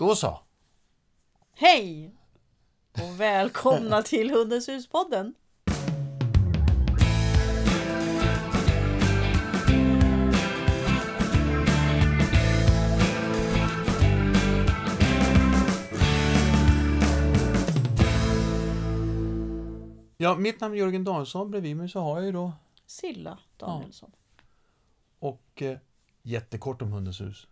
Då så. Hej! Och välkomna till Hundens hus-podden. Ja, mitt namn är Jörgen Danielsson. Bredvid mig så har jag ju då Silla Danielsson. och eh, jättekort om Hundens hus.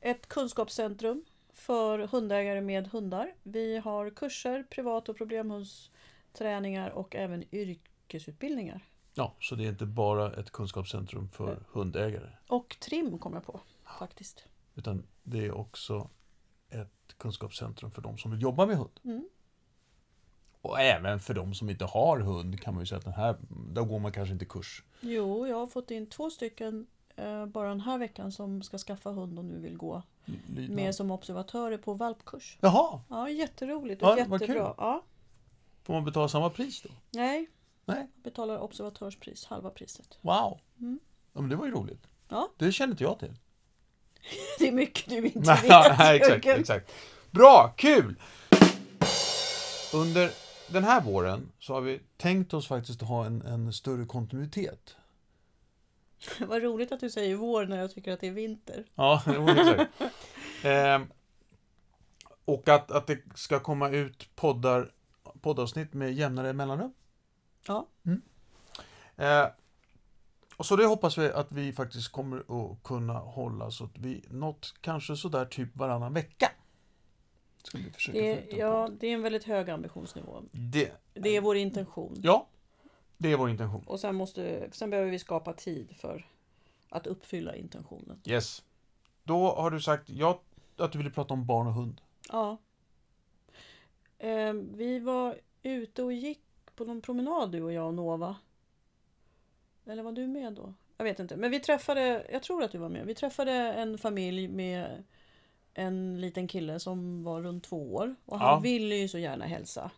Ett kunskapscentrum för hundägare med hundar. Vi har kurser, privat och problemhundsträningar och även yrkesutbildningar. Ja, så det är inte bara ett kunskapscentrum för Nej. hundägare. Och trim kom jag på faktiskt. Utan det är också ett kunskapscentrum för de som vill jobba med hund. Mm. Och även för de som inte har hund kan man ju säga att den här, då går man kanske inte kurs. Jo, jag har fått in två stycken eh, bara den här veckan som ska skaffa hund och nu vill gå Lydnad. med som observatörer på valpkurs. Jaha, Ja, jätteroligt och Ja, jättebra. Ja, får man betala samma pris då? nej, Nej, betalar observatörspris, halva priset. wow. Mm. Ja, men det var ju roligt. Ja. Det kände inte jag till. Det är mycket du inte vet. nej, exakt, exakt. Bra, kul! Under den här våren så har vi tänkt oss faktiskt att ha en, en större kontinuitet. Vad roligt att du säger vår när jag tycker att det är vinter. Ja, exakt. Ehm, och att, att det ska komma ut poddar, poddavsnitt med jämnare mellanrum. Ja. Eh, och så det hoppas vi att vi faktiskt kommer att kunna hålla så att vi något kanske sådär typ varannan vecka. Ska vi försöka Det, ja, det är en väldigt hög ambitionsnivå. Det, Det är vår intention. ja, det är vår intention. Och sen, måste, sen behöver vi skapa tid för att uppfylla intentionen. Yes. Då har du sagt ja, att du ville prata om barn och hund. Ja. Eh, vi var ute och gick på någon promenad du och jag och Nova. Eller var du med då? Jag vet inte. Men vi träffade, jag tror att du var med. Vi träffade en familj med en liten kille som var runt två år. Och han Ja. ville ju så gärna hälsa.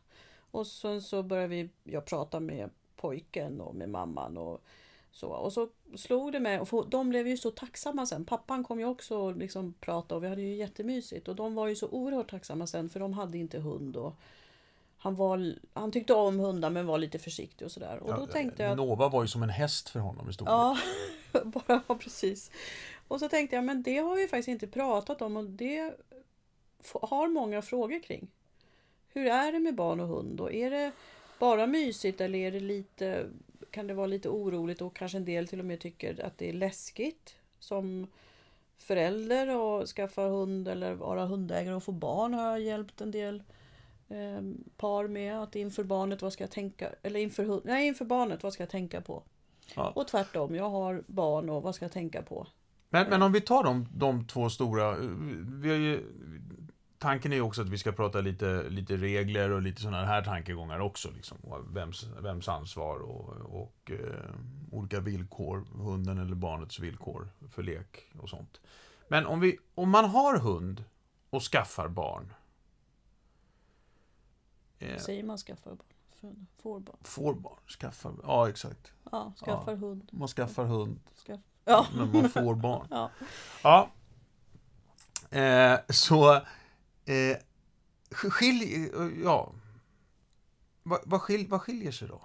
Och sen så började vi, jag prata med pojken och med mamman och så. Och så slog det mig, och de blev ju så tacksamma sen. Pappan kom ju också och liksom prata och vi hade ju jättemysigt. Och de var ju så oerhört tacksamma sen för de hade inte hund. Och han, var, han tyckte om hundar men var lite försiktig och sådär. Och då tänkte jag... Nova var ju som en häst för honom i storlek. Ja, bara ja, precis. Och så tänkte jag, men det har vi faktiskt inte pratat om och det har många frågor kring. Hur är det med barn och hund? Och är det bara mysigt eller är det lite, kan det vara lite oroligt och kanske en del till och med tycker att det är läskigt som förälder att skaffa hund eller vara hundägare och få barn har jag hjälpt en del eh, par med. Att inför barnet, vad ska jag tänka? Eller inför, nej, inför barnet, vad ska jag tänka på? Ja. Och tvärtom, jag har barn och vad ska jag tänka på? Men, men om vi tar de, de två stora. eh, Vi har ju, tanken är ju också att vi ska prata lite, lite regler och lite sådana här tankegångar också. Liksom. Vems, vems ansvar och, och eh, olika villkor, hunden eller barnets villkor för lek och sånt. Men om, vi, om man har hund och skaffar barn. Eh, Säger man skaffar barn? Får barn? får barn, skaffar, ja exakt. Ja, skaffar hund. Man skaffar hund Skaff... Ja. när man får barn. ja. Ja. Eh, så eh, skilj, ja. Vad, vad, skil, vad skiljer sig då?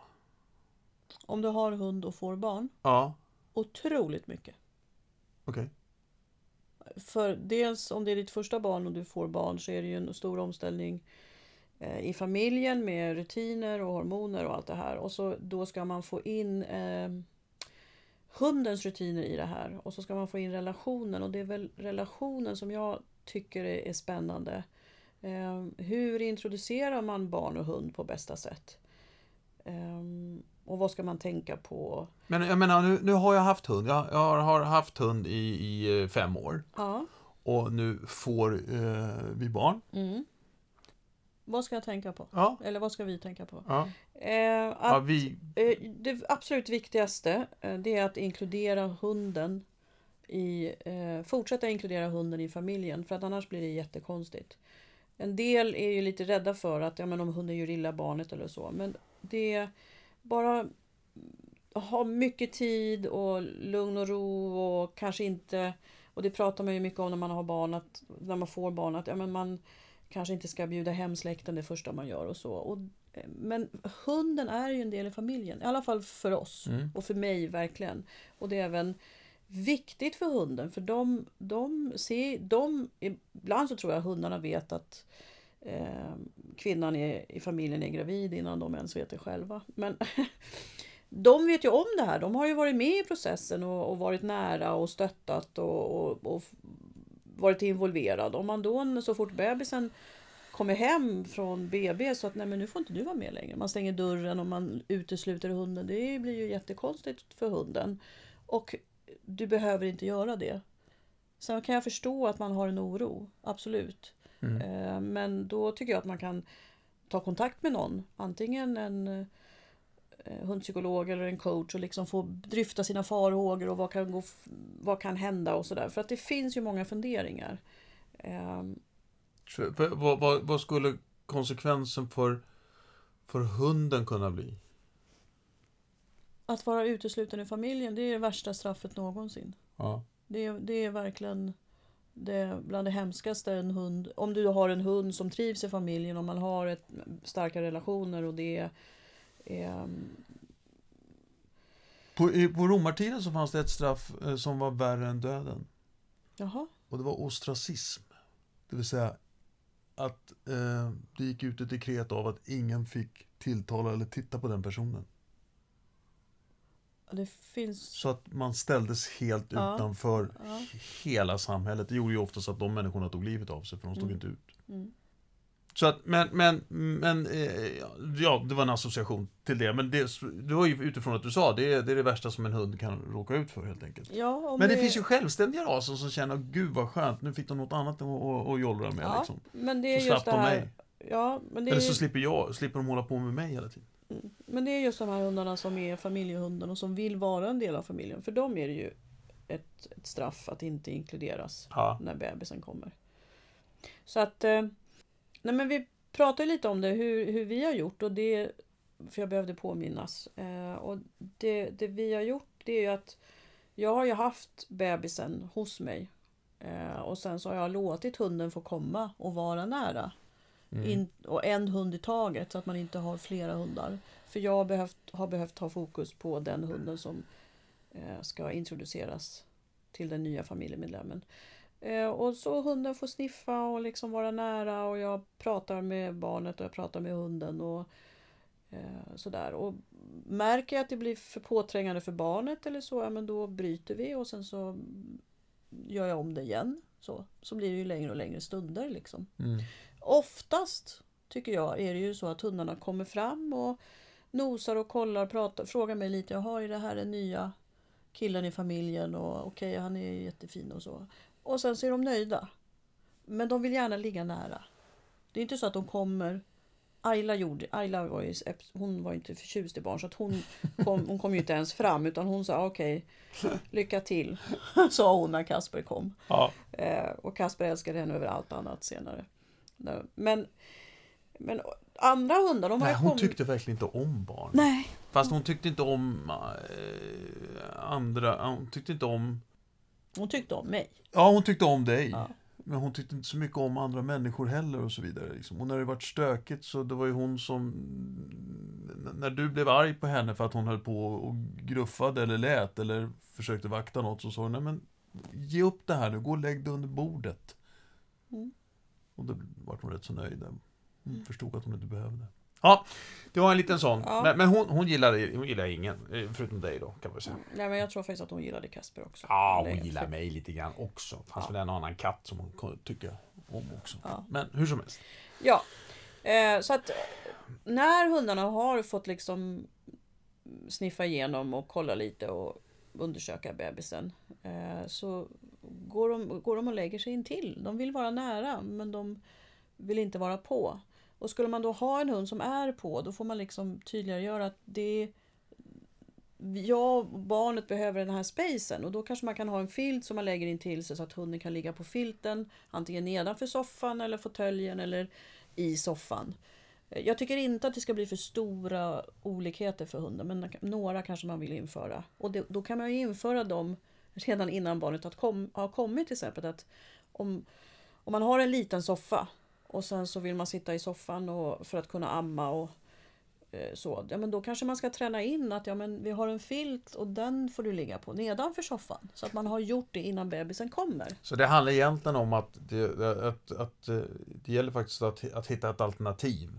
Om du har hund och får barn, Ja, otroligt mycket. okej. För dels om det är ditt första barn och du får barn så är det ju en stor omställning eh, i familjen med rutiner och hormoner och allt det här. Och så då ska man få in eh, hundens rutiner i det här. Och så ska man få in relationen och det är väl relationen som jag tycker är, är spännande. Eh, hur introducerar man barn och hund på bästa sätt? Eh, och vad ska man tänka på? Men jag menar, nu, nu har jag haft hund. Jag, jag har, haft hund i, i eh, fem år. Ja. Och nu får eh, vi barn. Mm. Vad ska jag tänka på? Ja. Eller vad ska vi tänka på? Ja, Eh, ja att, vi... eh, det absolut viktigaste eh, det är att inkludera hunden i, eh, fortsätta inkludera hunden i familjen för att annars blir det jättekonstigt. En del är ju lite rädda för att ja, men om hunden gör illa barnet eller så. Men det är bara ha mycket tid och lugn och ro och kanske inte Och det pratar man ju mycket om när man har barn, att, när man får barn, att ja, men man kanske inte ska bjuda hem släkten det första man gör och så. Och, eh, men hunden är ju en del i familjen, i alla fall för oss Mm. och för mig verkligen. Och det är även viktigt för hunden för de, de ser, de, ibland så tror jag hundarna vet att eh, kvinnan är, i familjen är gravid innan de ens vet det själva. Men de vet ju om det här. De har ju varit med i processen och, och varit nära och stöttat och, och, och varit involverad. Om man då så fort bebisen kommer hem från BB så att nej men nu får inte du vara med längre. Man stänger dörren och man utesluter hunden. Det blir ju jättekonstigt för hunden. Och du behöver inte göra det. Sen kan jag förstå att man har en oro, absolut. Mm. Eh, Men då tycker jag att man kan ta kontakt med någon. Antingen en eh, hundpsykolog eller en coach och liksom få dryfta sina farhågor och vad kan, gå, vad kan hända och sådär. För att det finns ju många funderingar. Eh, för, vad, vad, vad skulle konsekvensen för, för hunden kunna bli? Att vara utesluten ur familjen, det är det värsta straffet någonsin. Ja. Det, är- det är verkligen det, bland det hemskaste en hund. Om du har en hund som trivs i familjen, om man har ett, starka relationer och det är... är På, i, på romartiden så fanns det ett straff eh, som var värre än döden. jaha, Och det var ostracism. Det vill säga att eh, det gick ut ett dekret av att ingen fick tilltala eller titta på den personen. Finns... Så att man ställdes helt Ja. utanför Ja. hela samhället. Det gjorde ju oftast att de människorna tog livet av sig, för de stod Mm. inte ut. Mm. Så att, men, men, men, eh, ja, det var en association till det. Men det, det var ju utifrån att du sa, det är, det är det värsta som en hund kan råka ut för helt enkelt. Ja, Men det finns ju självständiga raser som känner, gud vad skönt, nu fick de något annat att, jollra med. Ja, Liksom. men det är Så just slapp det de här... mig. Ja, men det är, Eller så ju- slipper jag, slipper de hålla på med mig hela tiden. Men det är just de här hundarna som är familjehunden och som vill vara en del av familjen. För dem är det ju ett, ett straff att inte inkluderas Ja. när bebisen kommer. Så att... eh, Nej men vi pratade lite om det, hur, hur vi har gjort och det... För jag behövde påminnas. Eh, och det, det vi har gjort det är ju att jag har ju haft bebisen hos mig. Eh, och sen så har jag låtit hunden få komma och vara nära. Mm. In, och en hund i taget så att man inte har flera hundar. För jag har behövt, har behövt ha fokus på den hunden som eh, ska introduceras till den nya familjemedlemmen. Eh, och så hunden får sniffa och liksom vara nära och jag pratar med barnet och jag pratar med hunden och eh, sådär. Och märker jag att det blir för påträngande för barnet eller så, ja, men då bryter vi och sen så gör jag om det igen. Så, så blir det ju längre och längre stunder liksom. Mm. Oftast tycker jag är det ju så att hundarna kommer fram och nosar och kollar, pratar, frågar mig lite. Jaha, är det här den nya killen i familjen? Och okej, han är jättefin och så. Och sen så är de nöjda. Men de vill gärna ligga nära. Det är inte så att de kommer Ayla, gjorde, Ayla var ju, hon var inte förtjust i barn så att hon kom, hon kom ju inte ens fram utan hon sa okej, lycka till, sa hon när Kasper kom. Ja. Eh, och Kasper älskade henne över allt annat senare. Men, men andra hundar, de har Nej, hon kommit... tyckte verkligen inte om barn. Nej, Fast hon tyckte inte om eh, andra, hon tyckte inte om... hon tyckte om mig. Ja, hon tyckte om dig. Ja. Men hon tyckte inte så mycket om andra människor heller och så vidare. Liksom. Och när det varit stökigt så det var ju hon som... När du blev arg på henne för att hon höll på och gruffade eller lät eller försökte vakta något så sa hon, nej men ge upp det här nu, gå och lägg dig under bordet. Mm. Och då var hon rätt så nöjd. Hon förstod att hon inte behövde. Ja, det var en liten sån. Ja. Men, men hon, hon, gillade, hon gillade ingen, förutom dig då kan man säga. Nej, men jag tror faktiskt att hon gillade Kasper också. Ja, hon gillar mig lite grann också. Fanns Ja. väl en annan katt som hon tycker om också. Ja. Men hur som helst. Ja, eh, så att när hundarna har fått liksom sniffa igenom och kolla lite och undersöka bebisen eh, så går de, går de och lägger sig in till. De vill vara nära men de vill inte vara på. Och skulle man då ha en hund som är på då får man liksom tydligare göra att det jag och barnet behöver den här spacen och då kanske man kan ha en filt som man lägger in till sig så att hunden kan ligga på filten antingen nedanför soffan eller fåtöljen eller i soffan. Jag tycker inte att det ska bli för stora olikheter för hunden men några kanske man vill införa. Och det, då kan man ju införa dem redan innan barnet har, kom, har kommit till exempel. Att om, om man har en liten soffa och sen så vill man sitta i soffan och, för att kunna amma och eh, så. Ja, men då kanske man ska träna in att ja, men vi har en filt och den får du ligga på nedanför soffan. Så att man har gjort det innan bebisen kommer. Så det handlar egentligen om att det, att, att, eh, det gäller faktiskt att, att hitta ett alternativ.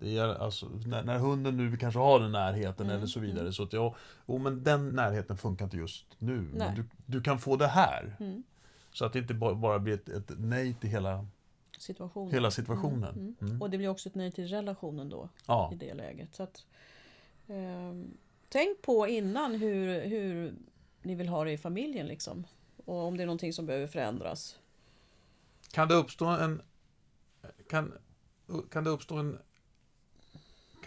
Det gäller, alltså, när, när hunden nu kanske har den närheten Mm, eller så vidare. mm. Så att ja, oh, men den närheten funkar inte just nu. Nej. Men du, du kan få det här. Mm. Så att det inte bara, bara blir ett, ett nej till hela, Situationen. hela situationen. Mm, mm. Mm. Och det blir också ett nej till relationen då Ja. i det läget. Så att, ehm, tänk på innan hur, hur ni vill ha det i familjen liksom. Och om det är någonting som behöver förändras. Kan det uppstå en... Kan, kan det uppstå en...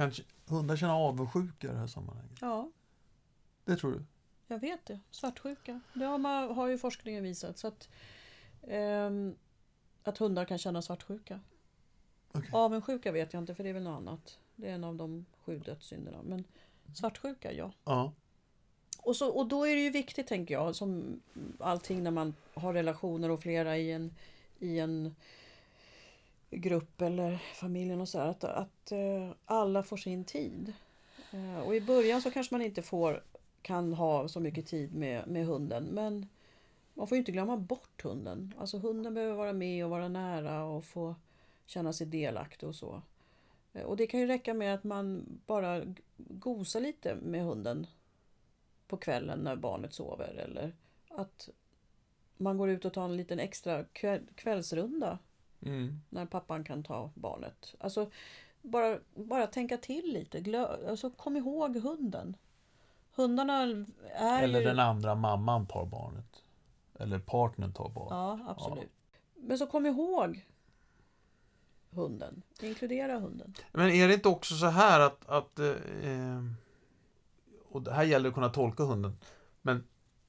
Kan hundar känna avundsjuka i det här sammanhanget? Ja, Det tror du? jag vet det. Svartsjuka. Det har, man, har ju forskningen visat. Så att, ehm, att hundar kan känna svartsjuka. Okej. Avundsjuka vet jag inte för det är väl något annat. Det är en av de sju dödssynderna. Men svartsjuka, ja. Ja. Och, så, och då är det ju viktigt, tänker jag, som allting när man har relationer och flera i en, i en grupp eller familjen och så här, att, att eh, alla får sin tid. Eh, och i början så kanske man inte får, kan ha så mycket tid med, med hunden, men man får ju inte glömma bort hunden. Alltså hunden behöver vara med och vara nära och få känna sig delaktig och så. Eh, och det kan ju räcka med att man bara gosar lite med hunden på kvällen när barnet sover eller att man går ut och tar en liten extra kväll, kvällsrunda Mm. när pappan kan ta barnet. Alltså bara, bara tänka till lite. Glö, alltså, kom ihåg hunden. Hundarna är Eller den andra mamman tar barnet. Eller partnern tar barnet. Ja, absolut. Men så kom ihåg hunden. Inkludera hunden. Men är det inte också så här att... att eh, och det här gäller att kunna tolka hunden. Men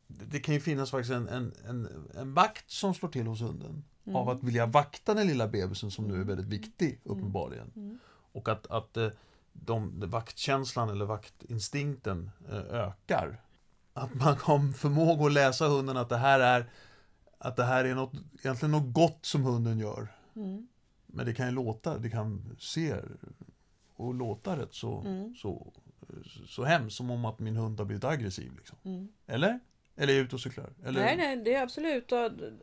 det det kan ju finnas faktiskt en, en, en, en vakt som slår till hos hunden. Mm. Av att vilja vakta den lilla bebisen som nu är väldigt viktig, uppenbarligen. Mm. Och att, att eh, de, de, vaktkänslan eller vaktinstinkten eh, ökar. Att man har förmåga att läsa hunden att det här är att det här är något, egentligen något gott som hunden gör. Mm. Men det kan ju låta, det kan se och låta rätt så, Mm. så, så hemskt som om att min hund har blivit aggressiv. Liksom. Mm. Eller? Eller är jag ute och cyklar? Eller? Nej, nej, det är absolut. Och,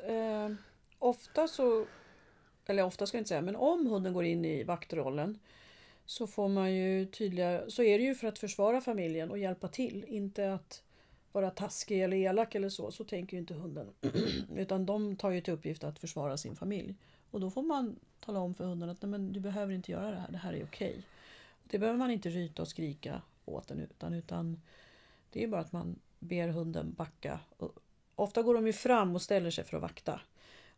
eh, ofta så, eller ofta ska jag inte säga, men om hunden går in i vaktrollen så får man ju tydliga, så är det ju för att försvara familjen och hjälpa till. Inte att vara taskig eller elak eller så. Så tänker ju inte hunden. Utan de tar ju till uppgift att försvara sin familj. Och då får man tala om för hunden att Nej, men du behöver inte göra det här, det här är okej. Det behöver man inte ryta och skrika åt den utan, utan det är bara att man ber hunden backa. Ofta går de ju fram och ställer sig för att vakta.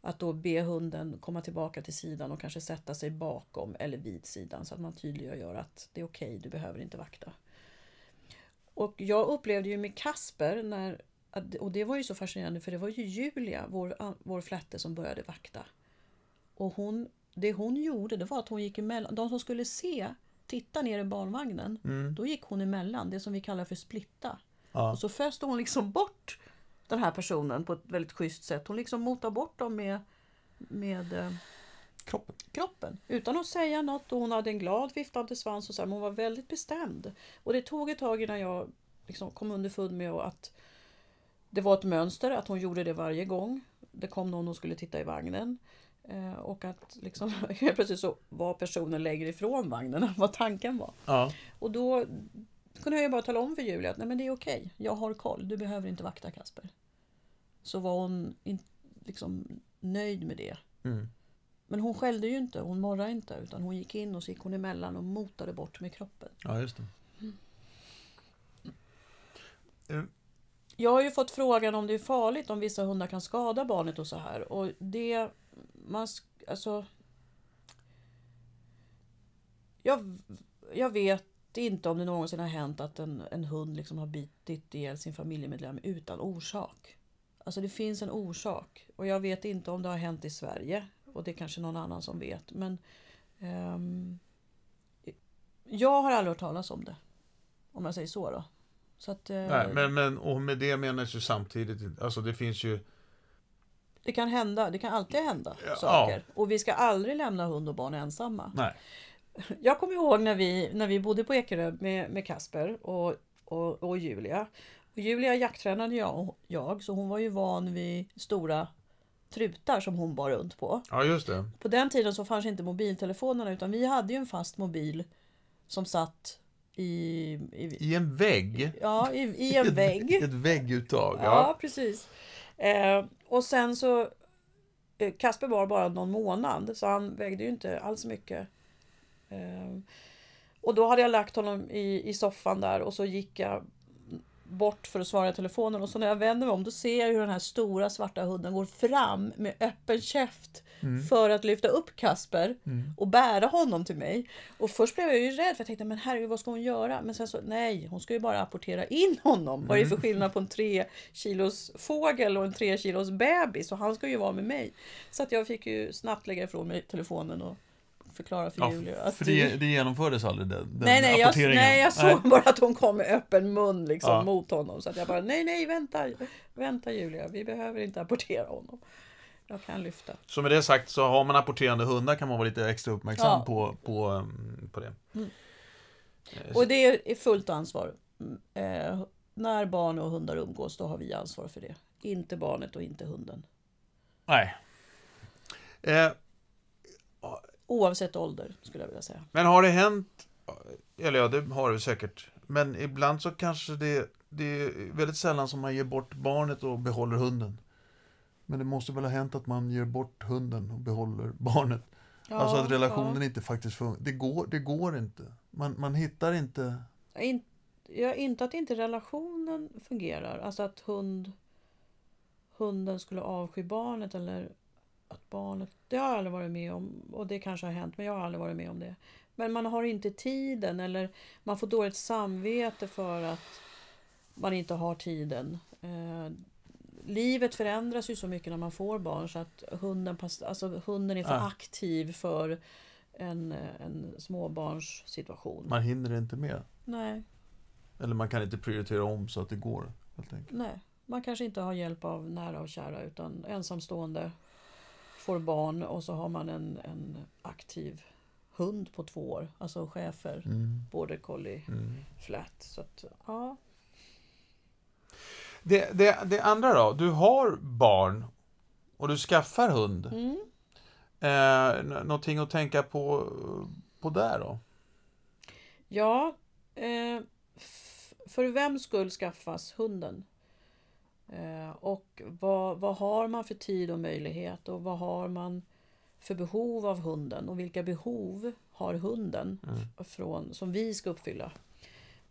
Att då be hunden komma tillbaka till sidan och kanske sätta sig bakom eller vid sidan så att man tydliggör att det är okej, du behöver inte vakta. Och jag upplevde ju med Kasper, när, och det var ju så fascinerande för det var ju Julia, vår, vår flätte, som började vakta. Och hon, det hon gjorde det var att hon gick emellan, de som skulle se, titta ner i barnvagnen, Mm. då gick hon emellan, det som vi kallar för splitta. Ja. Och så föste hon liksom bort den här personen på ett väldigt schysst sätt. Hon liksom motade bort dem med, med eh, Kroppen. kroppen. Utan att säga något. Och hon hade en glad viftande svans och så här, men hon var väldigt bestämd. Och det tog ett tag innan jag liksom kom underfund med att det var ett mönster, att hon gjorde det varje gång. Det kom någon och skulle titta i vagnen. Eh, och att liksom, helt plötsligt så var personen längre ifrån vagnen än vad tanken var. Ja. Och då kunde jag bara tala om för Julia att Nej, men det är okej, jag har koll, du behöver inte vakta Kasper. Så var hon in, liksom nöjd med det. Mm. Men hon skällde ju inte, hon morrade inte utan hon gick in och så gick hon emellan och motade bort med kroppen. ja, just det. Eh, Jag har ju fått frågan om det är farligt om vissa hundar kan skada barnet och så här. Och det... Man, alltså... Jag, jag vet inte om det någonsin har hänt att en, en hund liksom har bitit ihjäl sin familjemedlem utan orsak. Alltså det finns en orsak. Och jag vet inte om det har hänt i Sverige. Och det är kanske någon annan som vet. Men ehm, jag har aldrig hört talas om det. Om jag säger så då. Så att, eh, Nej, men, men, och med det menas ju samtidigt, alltså det finns ju... Det kan hända, det kan alltid hända Ja. saker. Och vi ska aldrig lämna hund och barn ensamma. Nej. Jag kommer ihåg när vi, när vi bodde på Ekerö med, med Kasper och, och, och Julia. Julia jakttränade jag, jag, så hon var ju van vid stora trutar som hon bar runt på. Ja, just det. På den tiden så fanns inte mobiltelefonerna utan vi hade ju en fast mobil som satt i, i, I en vägg. ja, i, i en vägg. Ett vägguttag. Ja, Ja. precis. Eh, och sen så eh, Kasper var bara någon månad så han vägde ju inte alls mycket. Eh, och då hade jag lagt honom i, i soffan där och så gick jag bort för att svara i telefonen och så när jag vänder mig om då ser jag hur den här stora svarta hunden går fram med öppen käft för att lyfta upp Kasper och bära honom till mig. Och först blev jag ju rädd för jag tänkte men herregud vad ska hon göra? Men sen så nej, hon ska ju bara apportera in honom. Vad är det för skillnad på en tre kilos fågel och en tre kilos bebis? Och han ska ju vara med mig. Så att jag fick ju snabbt lägga ifrån mig telefonen och förklara för Ja, Julia att för det, det genomfördes aldrig den, den Nej, nej, jag, nej, jag såg bara att hon kom med öppen mun liksom Ja. mot honom. Så att jag bara, nej, nej, vänta, vänta Julia, vi behöver inte apportera honom. Jag kan lyfta. Så med det sagt så har man apporterande hundar kan man vara lite extra uppmärksam Ja. på, på, um, på det. Och det är fullt ansvar. Eh, när barn och hundar umgås, då har vi ansvar för det. Inte barnet och inte hunden. Nej. Eh, Oavsett ålder, skulle jag vilja säga. men har det hänt, eller ja, det har det säkert, men ibland så kanske det, det är väldigt sällan som man ger bort barnet och behåller hunden. Men det måste väl ha hänt att man ger bort hunden och behåller barnet. alltså att relationen inte faktiskt funkar. Det går, det går inte. Man, man hittar inte... Ja. In, ja, inte att inte relationen fungerar. Alltså att hund, hunden skulle avsky barnet eller att barnet... Det har jag aldrig varit med om. Och det kanske har hänt, men jag har aldrig varit med om det. Men man har inte tiden eller man får dåligt samvete för att man inte har tiden. Eh, livet förändras ju så mycket när man får barn så att hunden, alltså hunden är för Ja. aktiv för en, en småbarnssituation. Man hinner inte med. Nej, Eller man kan inte prioritera om så att det går. Helt enkelt. nej. Man kanske inte har hjälp av nära och kära utan ensamstående får barn och så har man en, en aktiv hund på två år. Alltså chefer, Mm. border collie, Mm. flat. Så att, ja. Det, det, det andra då, du har barn och du skaffar hund. Mm. Eh, någonting att tänka på, på där då? Ja, eh, för vem skull skaffas hunden? Eh, och vad, vad har man för tid och möjlighet och vad har man för behov av hunden och vilka behov har hunden f- från, som vi ska uppfylla?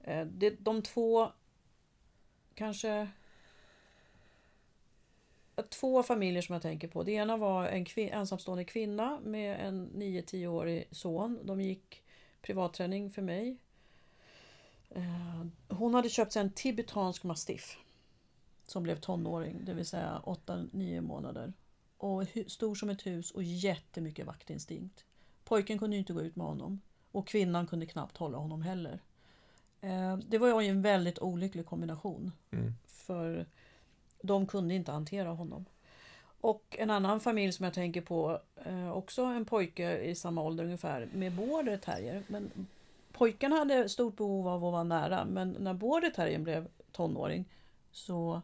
Eh, det, de två kanske Två familjer som jag tänker på. Det ena var en kvin- ensamstående kvinna med en 9-10-årig son. De gick privatträning för mig. Eh, Hon hade köpt sig en tibetansk mastiff. Som blev tonåring, det vill säga 8-9 månader. Och stor som ett hus och jättemycket vaktinstinkt. Pojken kunde inte gå ut med honom. Och kvinnan kunde knappt hålla honom heller. Eh, Det var ju en väldigt olycklig kombination. Mm. För de kunde inte hantera honom. Och en annan familj som jag tänker på, eh, också en pojke i samma ålder ungefär, med border terrier. Men pojken hade stort behov av att vara nära, men när border terriern blev tonåring så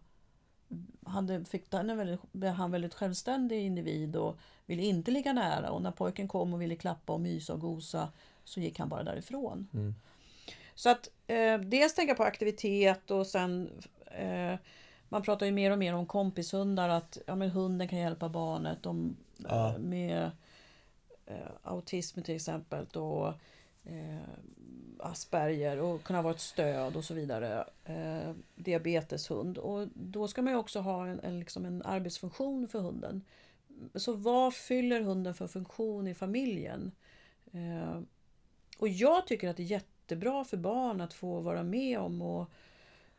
hade, fick han en väldigt, blev han väldigt självständig individ och ville inte ligga nära. Och när pojken kom och ville klappa och mysa och gosa så gick han bara därifrån. Mm. Så att eh, dels tänka på aktivitet och sen eh, man pratar ju mer och mer om kompishundar att ja, men hunden kan hjälpa barnet om, Ja. eh, med eh, autism till exempel eh, Asperger och kunna vara ett stöd och så vidare. Eh, diabeteshund och då ska man ju också ha en, en, liksom en arbetsfunktion för hunden. Så vad fyller hunden för funktion i familjen? Eh, och jag tycker att det är jättebra för barn att få vara med om och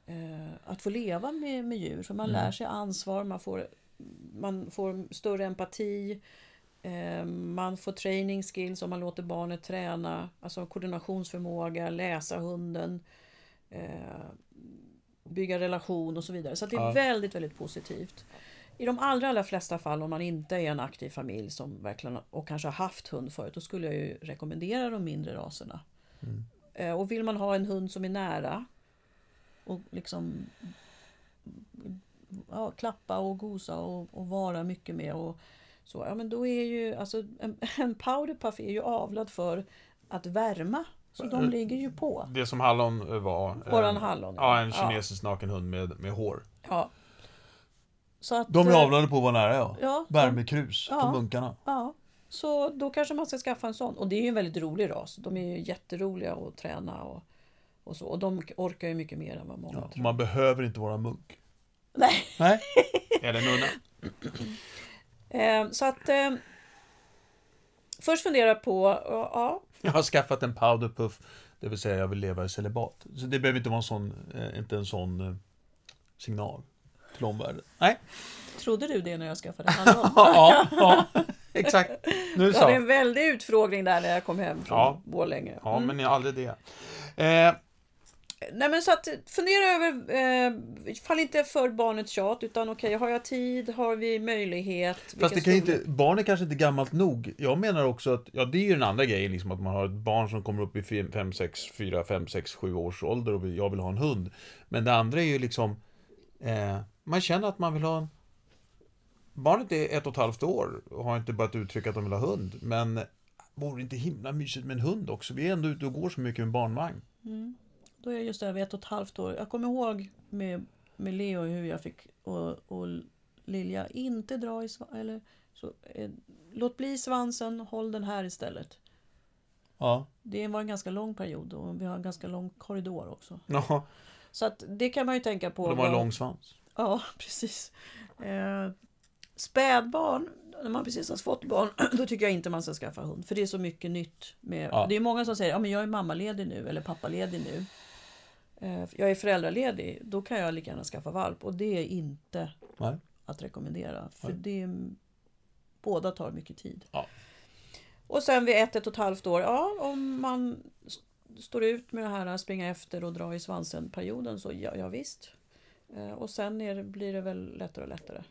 eh, att få leva med, med djur. För man lär sig ansvar, man får, man får större empati. Eh, man får training skills om man låter barnet träna. Alltså koordinationsförmåga, läsa hunden. Eh, bygga relation och så vidare. Så det är Ja. väldigt, väldigt positivt. I de allra, allra flesta fall om man inte är en aktiv familj som verkligen och kanske har haft hund förut, då skulle jag ju rekommendera de mindre raserna. Mm. Eh, Och vill man ha en hund som är nära och liksom ja, klappa och gosa och, och vara mycket med och så, ja men då är ju alltså en, en powderpuff är ju avlad för att värma. Så de Eh, ligger ju på. Det som Hallon eh, var. Våran hallon. Ja, en kinesisk nakenhund med, med hår. Ja. Så att, De är eh, avlade på att vara nära ja. Ja, Värmekrus Ja. för munkarna. Ja, så då kanske man ska skaffa en sån. Och det är ju en väldigt rolig ras. De är ju jätteroliga att träna och, och så. Och de orkar ju mycket mer än vad många Ja, tror. man behöver inte vara munk. Nej. Nej. Eller nunna. Eh, så att eh, först fundera på, ja, ja, Jag har skaffat en powderpuff. Det vill säga jag vill leva i celibat. Så det behöver inte vara en sån, eh, inte en sån eh, signal till omvärlden. Nej. trodde du det när jag skaffade hallon? ja, ja, exakt. Nu Jag hade så. en väldig utfrågning där när jag kom hem från Ja. Borlänge. Ja, Mm. men aldrig det. Eh, Nej men så att fundera över, eh, fall inte för barnets tjat utan okej, har jag tid, har vi möjlighet? Fast det kan inte, barn är kanske inte gammalt nog. Jag menar också att, ja det är ju den andra grejen liksom att man har ett barn som kommer upp i 5, 6, 4, 5, 6, 7 års ålder och jag vill ha en hund. Men det andra är ju liksom, eh, man känner att man vill ha en... Barnet är ett och ett halvt år och har inte börjat uttrycka att de vill ha hund. Men vore det inte himla mysigt med en hund också? Vi är ändå ute och går så mycket med barnvagn. Då är jag just vid ett och ett halvt år. Jag kommer ihåg med, med Leo hur jag fick och, och Lilja inte dra i svansen. Eller så, eh, låt bli svansen, håll den här istället. Ja. Det var en ganska lång period och vi har en ganska lång korridor också. Ja, Så att det kan man ju tänka på. och de har en lång svans. Ja, precis. Eh, spädbarn, när man precis har fått barn, då tycker jag inte man ska skaffa hund. För det är så mycket nytt. Med, Ja. Det är många som säger ja, jag är mammaledig nu eller pappaledig nu. Eh, jag är föräldraledig, då kan jag lika gärna skaffa valp. Och det är inte Nej. att rekommendera. För Nej. det är, båda tar mycket tid. Ja. Och sen vid ett, ett och ett halvt år, ja om man står ut med det här springa efter och dra i svansen perioden så ja, ja visst. Eh, Och sen är blir det väl lättare och lättare.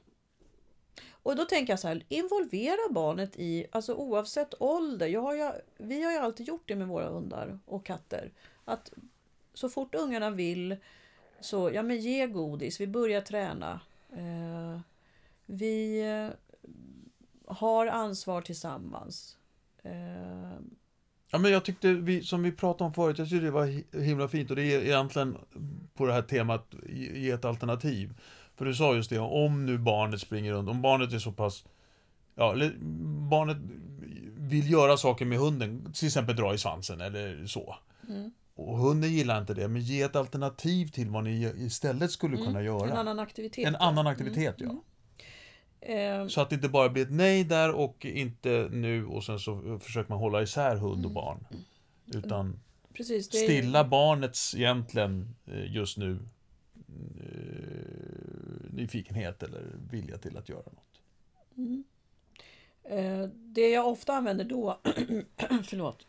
Och då tänker jag så här, involvera barnet i, alltså oavsett ålder. Jag har ju, vi har ju alltid gjort det med våra hundar och katter. Att så fort ungarna vill så, ja men ge godis, vi börjar träna. Eh, vi eh, har ansvar tillsammans. Eh, Ja, men jag tyckte, vi, som vi pratade om förut, jag tyckte det var hi- himla fint och det är egentligen på det här temat, ge ett alternativ. För du sa just det, om nu barnet springer runt, om barnet är så pass, ja, eller barnet vill göra saker med hunden, till exempel dra i svansen eller så. Mm. Och hunden gillar inte det, men ge ett alternativ till vad ni istället skulle kunna Mm, En göra. annan aktivitet. En annan aktivitet, ja. Mm. Eh, Så att det inte bara blir ett nej där och inte nu och sen så försöker man hålla isär hund och barn. Utan precis, är, stilla barnets egentligen eh, just nu eh, nyfikenhet eller vilja till att göra något. Mm. Eh, det jag ofta använder då, förlåt,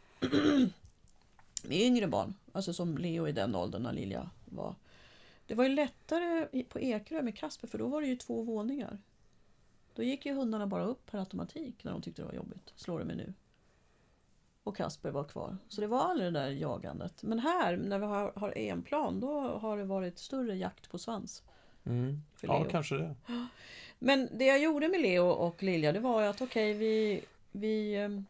med yngre barn, alltså som Leo i den åldern när Lilja var. Det var ju lättare på Ekerö med Kasper för då var det ju två våningar. Då gick ju hundarna bara upp per automatik när de tyckte det var jobbigt. Slår det mig nu. Och Kasper var kvar. Så det var aldrig det där jagandet. Men här, när vi har, har en plan, då har det varit större jakt på svans. För Ja, kanske det. Men det jag gjorde med Leo och Lilja det var ju att okej vi, vi, ehm,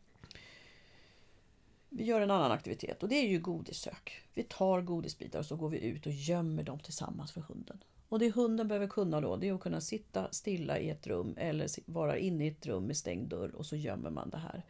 vi gör en annan aktivitet och det är ju godissök. Vi tar godisbitar och så går vi ut och gömmer dem tillsammans för hunden. Och det hunden behöver kunna då det är att kunna sitta stilla i ett rum eller vara inne i ett rum med stängd dörr och så gömmer man det här.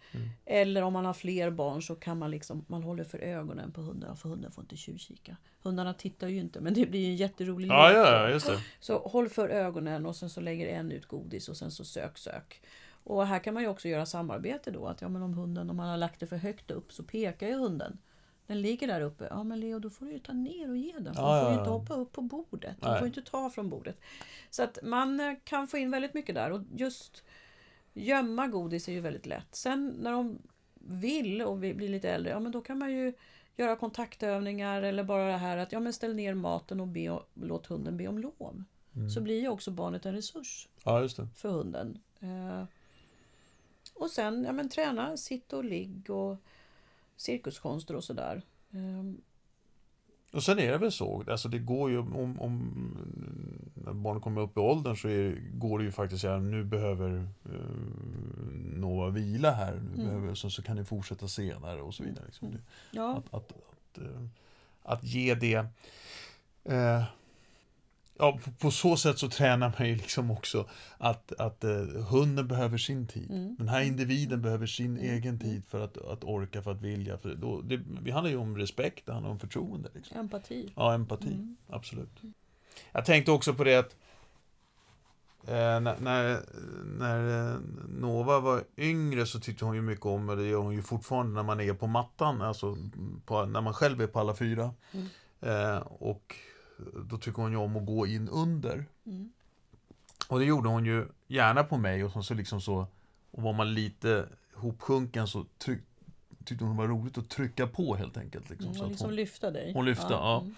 Eller om man har fler barn så kan man liksom, man håller för ögonen på hunden för hunden får inte tjuvkika. Hundarna tittar ju inte men det blir ju en jätterolig Ja, lek ja, just det. Så håll för ögonen och sen så lägger en ut godis och sen så sök, sök. Och här kan man ju också göra samarbete då. Att ja, men om hunden, om man har lagt det för högt upp så pekar ju hunden. Den ligger där uppe. Ja men Leo, då får du ju ta ner och ge den. För Ja, den får ju inte hoppa upp på bordet. Den Nej. får ju inte ta från bordet. Så att man eh, kan få in väldigt mycket där. Och just gömma godis är ju väldigt lätt. Sen när de vill och vi blir lite äldre, ja men då kan man ju göra kontaktövningar eller bara det här att ja, men ställ ner maten och be, låt hunden be om lov. Så blir ju också barnet en resurs Ja, för hunden. Eh, och sen ja, men, träna sitt och ligg och cirkuskonster och sådär. Eh, Och sen är det väl så, alltså det går ju om, om när barn kommer upp i åldern så är, går det ju faktiskt att säga nu behöver uh, Nova vila här, nu Mm. behöver, så, så kan ni fortsätta senare och så vidare. Liksom. Det, ja, att, att, att, eh, att ge det eh, Ja, på, på så sätt så tränar man ju liksom också att, att eh, hunden behöver sin tid. Mm. Den här individen behöver sin Mm. egen tid för att, att orka, för att vilja. För då, det, det handlar ju om respekt, det handlar om förtroende. Liksom. empati. Ja, empati. Mm. Absolut. Jag tänkte också på det att eh, när, när, när eh, Nova var yngre så tyckte hon ju mycket om, och det gör hon ju fortfarande när man är på mattan, alltså på, när man själv är på alla fyra. Mm. Eh, och då tycker hon ju om att gå in under. Mm. Och det gjorde hon ju gärna på mig och så, så liksom så och var man lite hopsjunken så tryck, tyckte hon det var roligt att trycka på helt enkelt. Liksom, Mm, så och att liksom hon, lyfta dig. hon lyfte, ja. mm.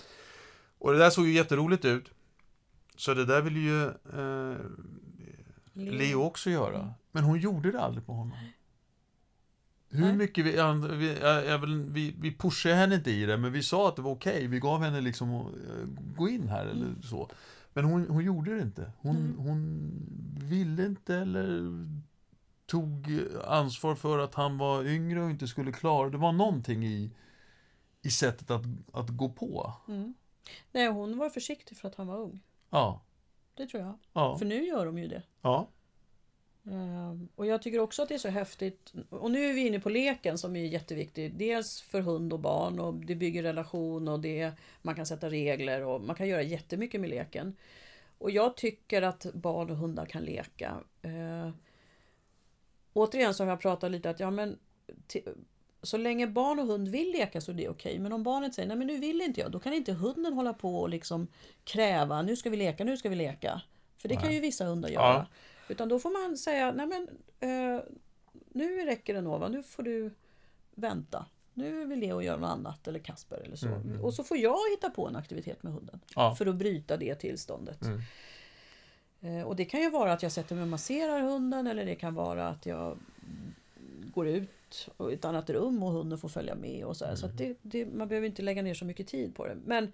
och det där såg ju jätteroligt ut. Så det där ville ju eh, Leo också göra. Mm. Men hon gjorde det aldrig på honom. Hur Nej. mycket vi, ja, vi, ja, vi, vi pushade henne inte i det, men vi sa att det var okej. Vi gav henne liksom att eh, gå in här eller Mm. så. Men hon, hon gjorde det inte. Hon, Mm. hon ville inte eller tog ansvar för att han var yngre och inte skulle klara det. var någonting i, i sättet att, att gå på. Mm. Nej, hon var försiktig för att han var ung. Ja. Det tror jag. Ja. För nu gör de ju det. ja. Ehm, Och jag tycker också att det är så häftigt. Och nu är vi inne på leken som är jätteviktig. Dels för hund och barn och det bygger relation och det, man kan sätta regler och man kan göra jättemycket med leken. Och jag tycker att barn och hundar kan leka. Eh, återigen har jag pratat lite att ja men så länge barn och hund vill leka så är det okej. Men om barnet säger nej men nu vill inte jag. Då kan inte hunden hålla på och liksom kräva nu ska vi leka, nu ska vi leka. För det kan Nej. ju vissa hundar göra. Ja. Utan då får man säga, nej men eh, nu räcker det Nova, nu får du vänta. Nu vill Leo göra något annat eller Kasper eller så. Mm, mm. Och så får jag hitta på en aktivitet med hunden. Ja. För att bryta det tillståndet. Mm. Eh, och det kan ju vara att jag sätter mig och masserar hunden eller det kan vara att jag går ut i ett annat rum och hunden får följa med och så här. Så det, det, man behöver inte lägga ner så mycket tid på det. Men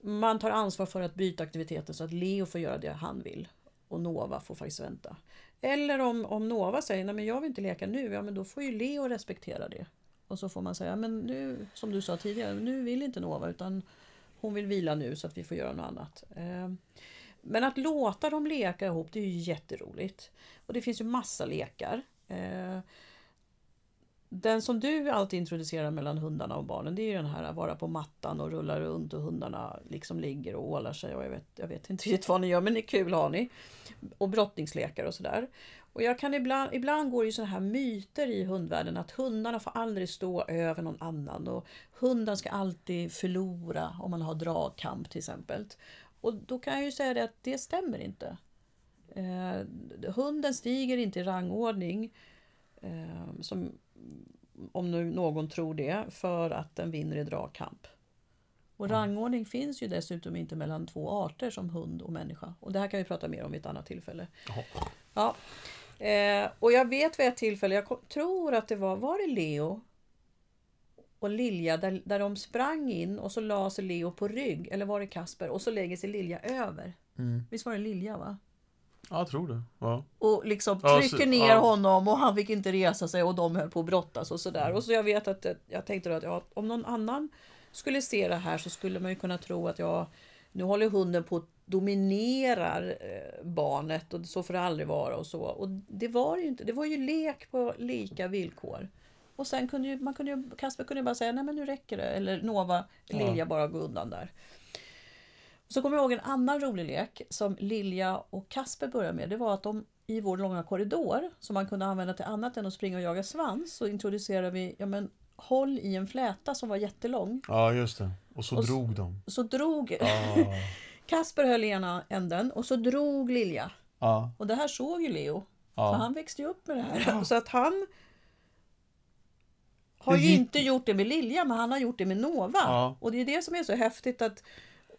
man tar ansvar för att byta aktiviteten så att Leo får göra det han vill. Och Nova får faktiskt vänta. Eller om, om Nova säger nej men jag vill inte leka nu, ja men då får ju Leo respektera det. Och så får man säga, men nu, som du sa tidigare, nu vill inte Nova utan hon vill vila nu så att vi får göra något annat. Ehm, men att låta dem leka ihop, det är ju jätteroligt. Och det finns ju massa lekar. Ehm, den som du alltid introducerar mellan hundarna och barnen, det är ju den här att vara på mattan och rulla runt och hundarna liksom ligger och ålar sig och jag vet, jag vet inte riktigt vad ni gör men det är kul har ni. Och brottningslekar och sådär. Och jag kan ibland, ibland går det ju sådana här myter i hundvärlden att hundarna får aldrig stå över någon annan och hunden ska alltid förlora om man har dragkamp till exempel. Och då kan jag ju säga det att det stämmer inte. Eh, hunden stiger inte i rangordning eh, som, om nu någon tror det, för att den vinner i dragkamp. Och rangordning finns ju dessutom inte mellan två arter som hund och människa. Och det här kan vi prata mer om vid ett annat tillfälle. Ja. Eh, och jag vet vid ett tillfälle, jag tror att det var, var det Leo och Lilja där, där de sprang in och så la sig Leo på rygg, eller var det Kasper, och så lägger sig Lilja över. Mm. Visst var det Lilja va? Ja, jag tror det. Ja. Och liksom Ja, trycker så- ner ja. honom och han fick inte resa sig och de höll på att brottas och sådär. Och så jag vet att eh, jag tänkte då att ja, om någon annan skulle se det här så skulle man ju kunna tro att jag nu håller hunden på att dominerar eh, barnet och så får det aldrig vara och så. Och det var ju inte. Det var ju lek på lika villkor. Och sen kunde ju, man kunde ju, Kasper kunde ju bara säga nej men nu räcker det. Eller Nova, Ja. Lilja bara gå undan där. Så kommer jag ihåg en annan rolig lek som Lilja och Kasper började med. Det var att de i vår långa korridor, som man kunde använda till annat än att springa och jaga svans, så introducerade vi ja, men, håll i en fläta som var jättelång. Ja, just det. Och så Och drog de. Så drog Ja. Kasper höll i ena änden och så drog Lilja. Ja. Och det här såg ju Leo. För Ja. han växte ju upp med det här. Så att han har ju inte gjort det med Lilja, men han har gjort det med Nova. Och det är det som är så häftigt att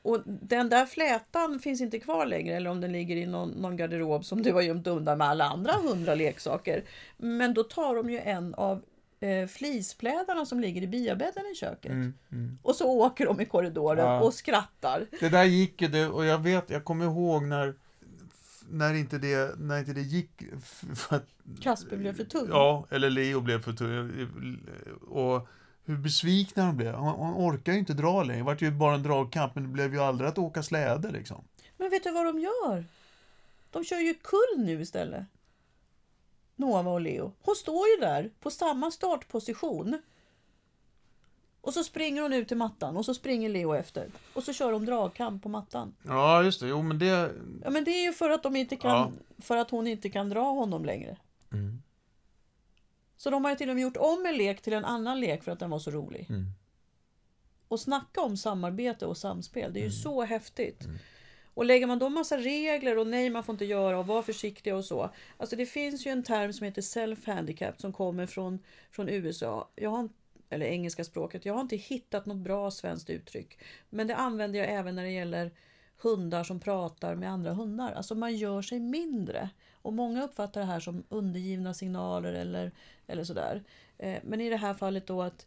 och den där flätan finns inte kvar längre eller om den ligger i någon, någon garderob som du har gömt undan med alla andra hundra leksaker. Men då tar de ju en av eh, flisplädarna som ligger i biabädden i köket. Mm, mm. Och så åker de i korridoren Ja. och skrattar. Det där gick ju, det, och jag vet, jag kommer ihåg när, när inte det, när inte det gick. För att, Kasper blev för tung. ja, eller Leo blev för tung. Och hur besvikna de blev. Han, han orkar ju inte dra längre. Det vart ju bara en dragkamp, men det blev ju aldrig att åka släde liksom. Men vet du vad de gör? De kör ju kull nu istället. Nova och Leo. Hon står ju där på samma startposition. Och så springer hon ut till mattan och så springer Leo efter. Och så kör de dragkamp på mattan. Ja, just det. Jo, men det... Ja men det är ju för att, de inte kan, Ja. för att hon inte kan dra honom längre. Mm. Så de har ju till och med gjort om en lek till en annan lek för att den var så rolig. Mm. Och snacka om samarbete och samspel. Det är ju Mm. så häftigt. Och lägger man då massa regler och nej man får inte göra och var försiktiga och så. Alltså det finns ju en term som heter self-handicap som kommer från, från USA. Jag har, eller engelska språket. Jag har inte hittat något bra svenskt uttryck. Men det använder jag även när det gäller hundar som pratar med andra hundar. Alltså man gör sig mindre. Och många uppfattar det här som undergivna signaler eller, eller sådär. Eh, men i det här fallet då att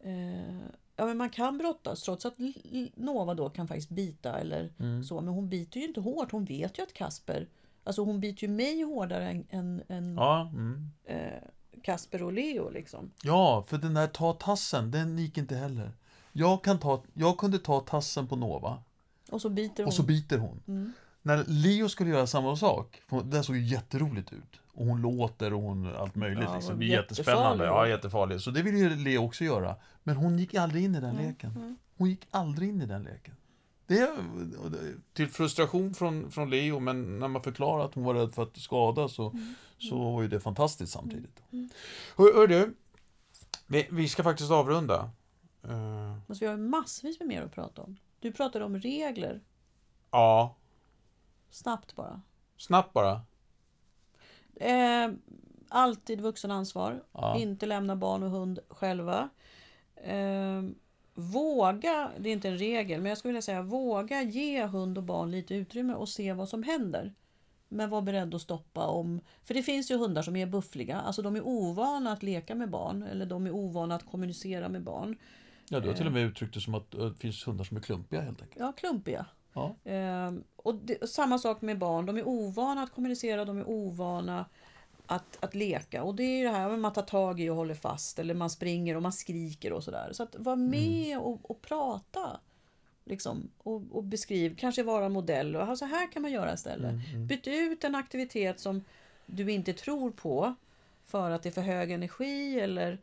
eh, ja, men man kan brottas trots att Nova då kan faktiskt bita eller Mm. så. Men hon biter ju inte hårt. Hon vet ju att Kasper, alltså hon biter ju mig hårdare än, än, än Ja, mm. eh, Kasper och Leo liksom. ja, för den där ta tassen, den gick inte heller. Jag, kan ta, jag kunde ta tassen på Nova Och så biter hon. och så biter hon. Mm. När Leo skulle göra samma sak, det såg ju jätteroligt ut. Och hon låter och hon allt möjligt. Ja, liksom. Det är jättespännande. Ja, jättefarligt. Så det ville ju Leo också göra. Men hon gick aldrig in i den Nej, leken. nej. Hon gick aldrig in i den leken. Det är till frustration från, från Leo, men när man förklarar att hon var rädd för att skadas så, Mm. så var ju det fantastiskt samtidigt. Hör, hör du, vi, vi ska faktiskt avrunda. Eh, Alltså, vi har ju massvis med mer att prata om. Du pratade om regler. ja, Snabbt bara. snabbt bara. Eh, alltid vuxenansvar. Ja. Inte lämna barn och hund själva. Eh, våga, det är inte en regel, men jag skulle vilja säga våga ge hund och barn lite utrymme och se vad som händer. Men var beredd att stoppa om... För det finns ju hundar som är buffliga. Alltså de är ovana att leka med barn. Eller de är ovana att kommunicera med barn. Ja, du har till och med uttryckt det som att eh, det finns hundar som är klumpiga helt enkelt. Ja, klumpiga. Ja. Ehm, och, det, och samma sak med barn. De är ovana att kommunicera, de är ovana att, att leka. Och det är ju det här med man tar tag i och håller fast. Eller man springer och man skriker och sådär. Så att vara med och, och prata. Liksom, och, och beskriv, kanske vara modell. Och, så här kan man göra istället. Byt ut en aktivitet som du inte tror på. För att det är för hög energi eller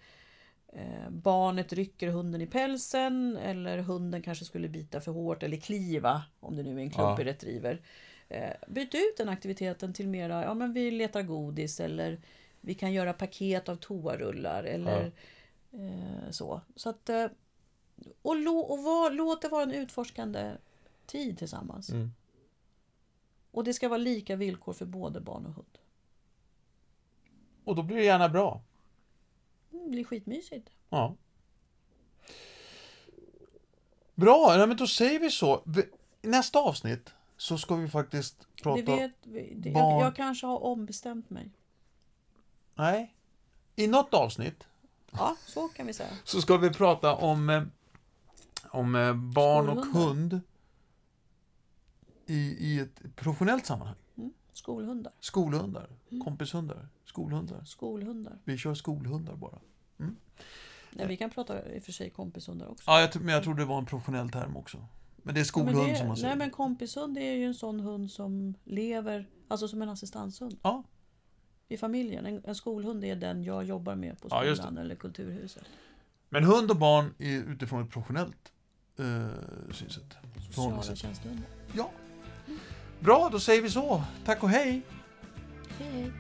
barnet rycker hunden i pälsen eller hunden kanske skulle bita för hårt eller kliva om det nu är en klumpig Ja. retriever. Eh, byt ut den aktiviteten till mera, ja men vi letar godis eller vi kan göra paket av toarullar eller eh, så. så att, eh, och lo, och var, låt det vara en utforskande tid tillsammans. Mm. Och det ska vara lika villkor för både barn och hund. Och då blir det gärna bra. Mm, Det blir skitmysigt. Ja. Bra, ja, men då säger vi så. Nästa avsnitt så ska vi faktiskt Det prata... vet, vi- det, jag, jag kanske har ombestämt mig. Nej. I något avsnitt Ja, så kan vi säga. så ska vi prata om, eh, om eh, barn och hund i, i ett professionellt sammanhang. Mm. Skolhundar. Skolhundar, kompishundar, skolhundar. Skolhundar. Vi kör skolhundar bara. Nej, vi kan prata i och för sig kompishundar också. Ja, jag, men jag tror det var en professionell term också. Men det är Ja, skolhund det, som man säger. Nej, men kompishund är ju en sån hund som lever, alltså som en assistanshund Ja, i familjen. En, en skolhund är den jag jobbar med på Ja, skolan eller kulturhuset. men hund och barn är utifrån ett professionellt eh, synsätt. Sociala tjänstehundar. Ja. Bra, då säger vi så. Tack och hej! Hej, hej.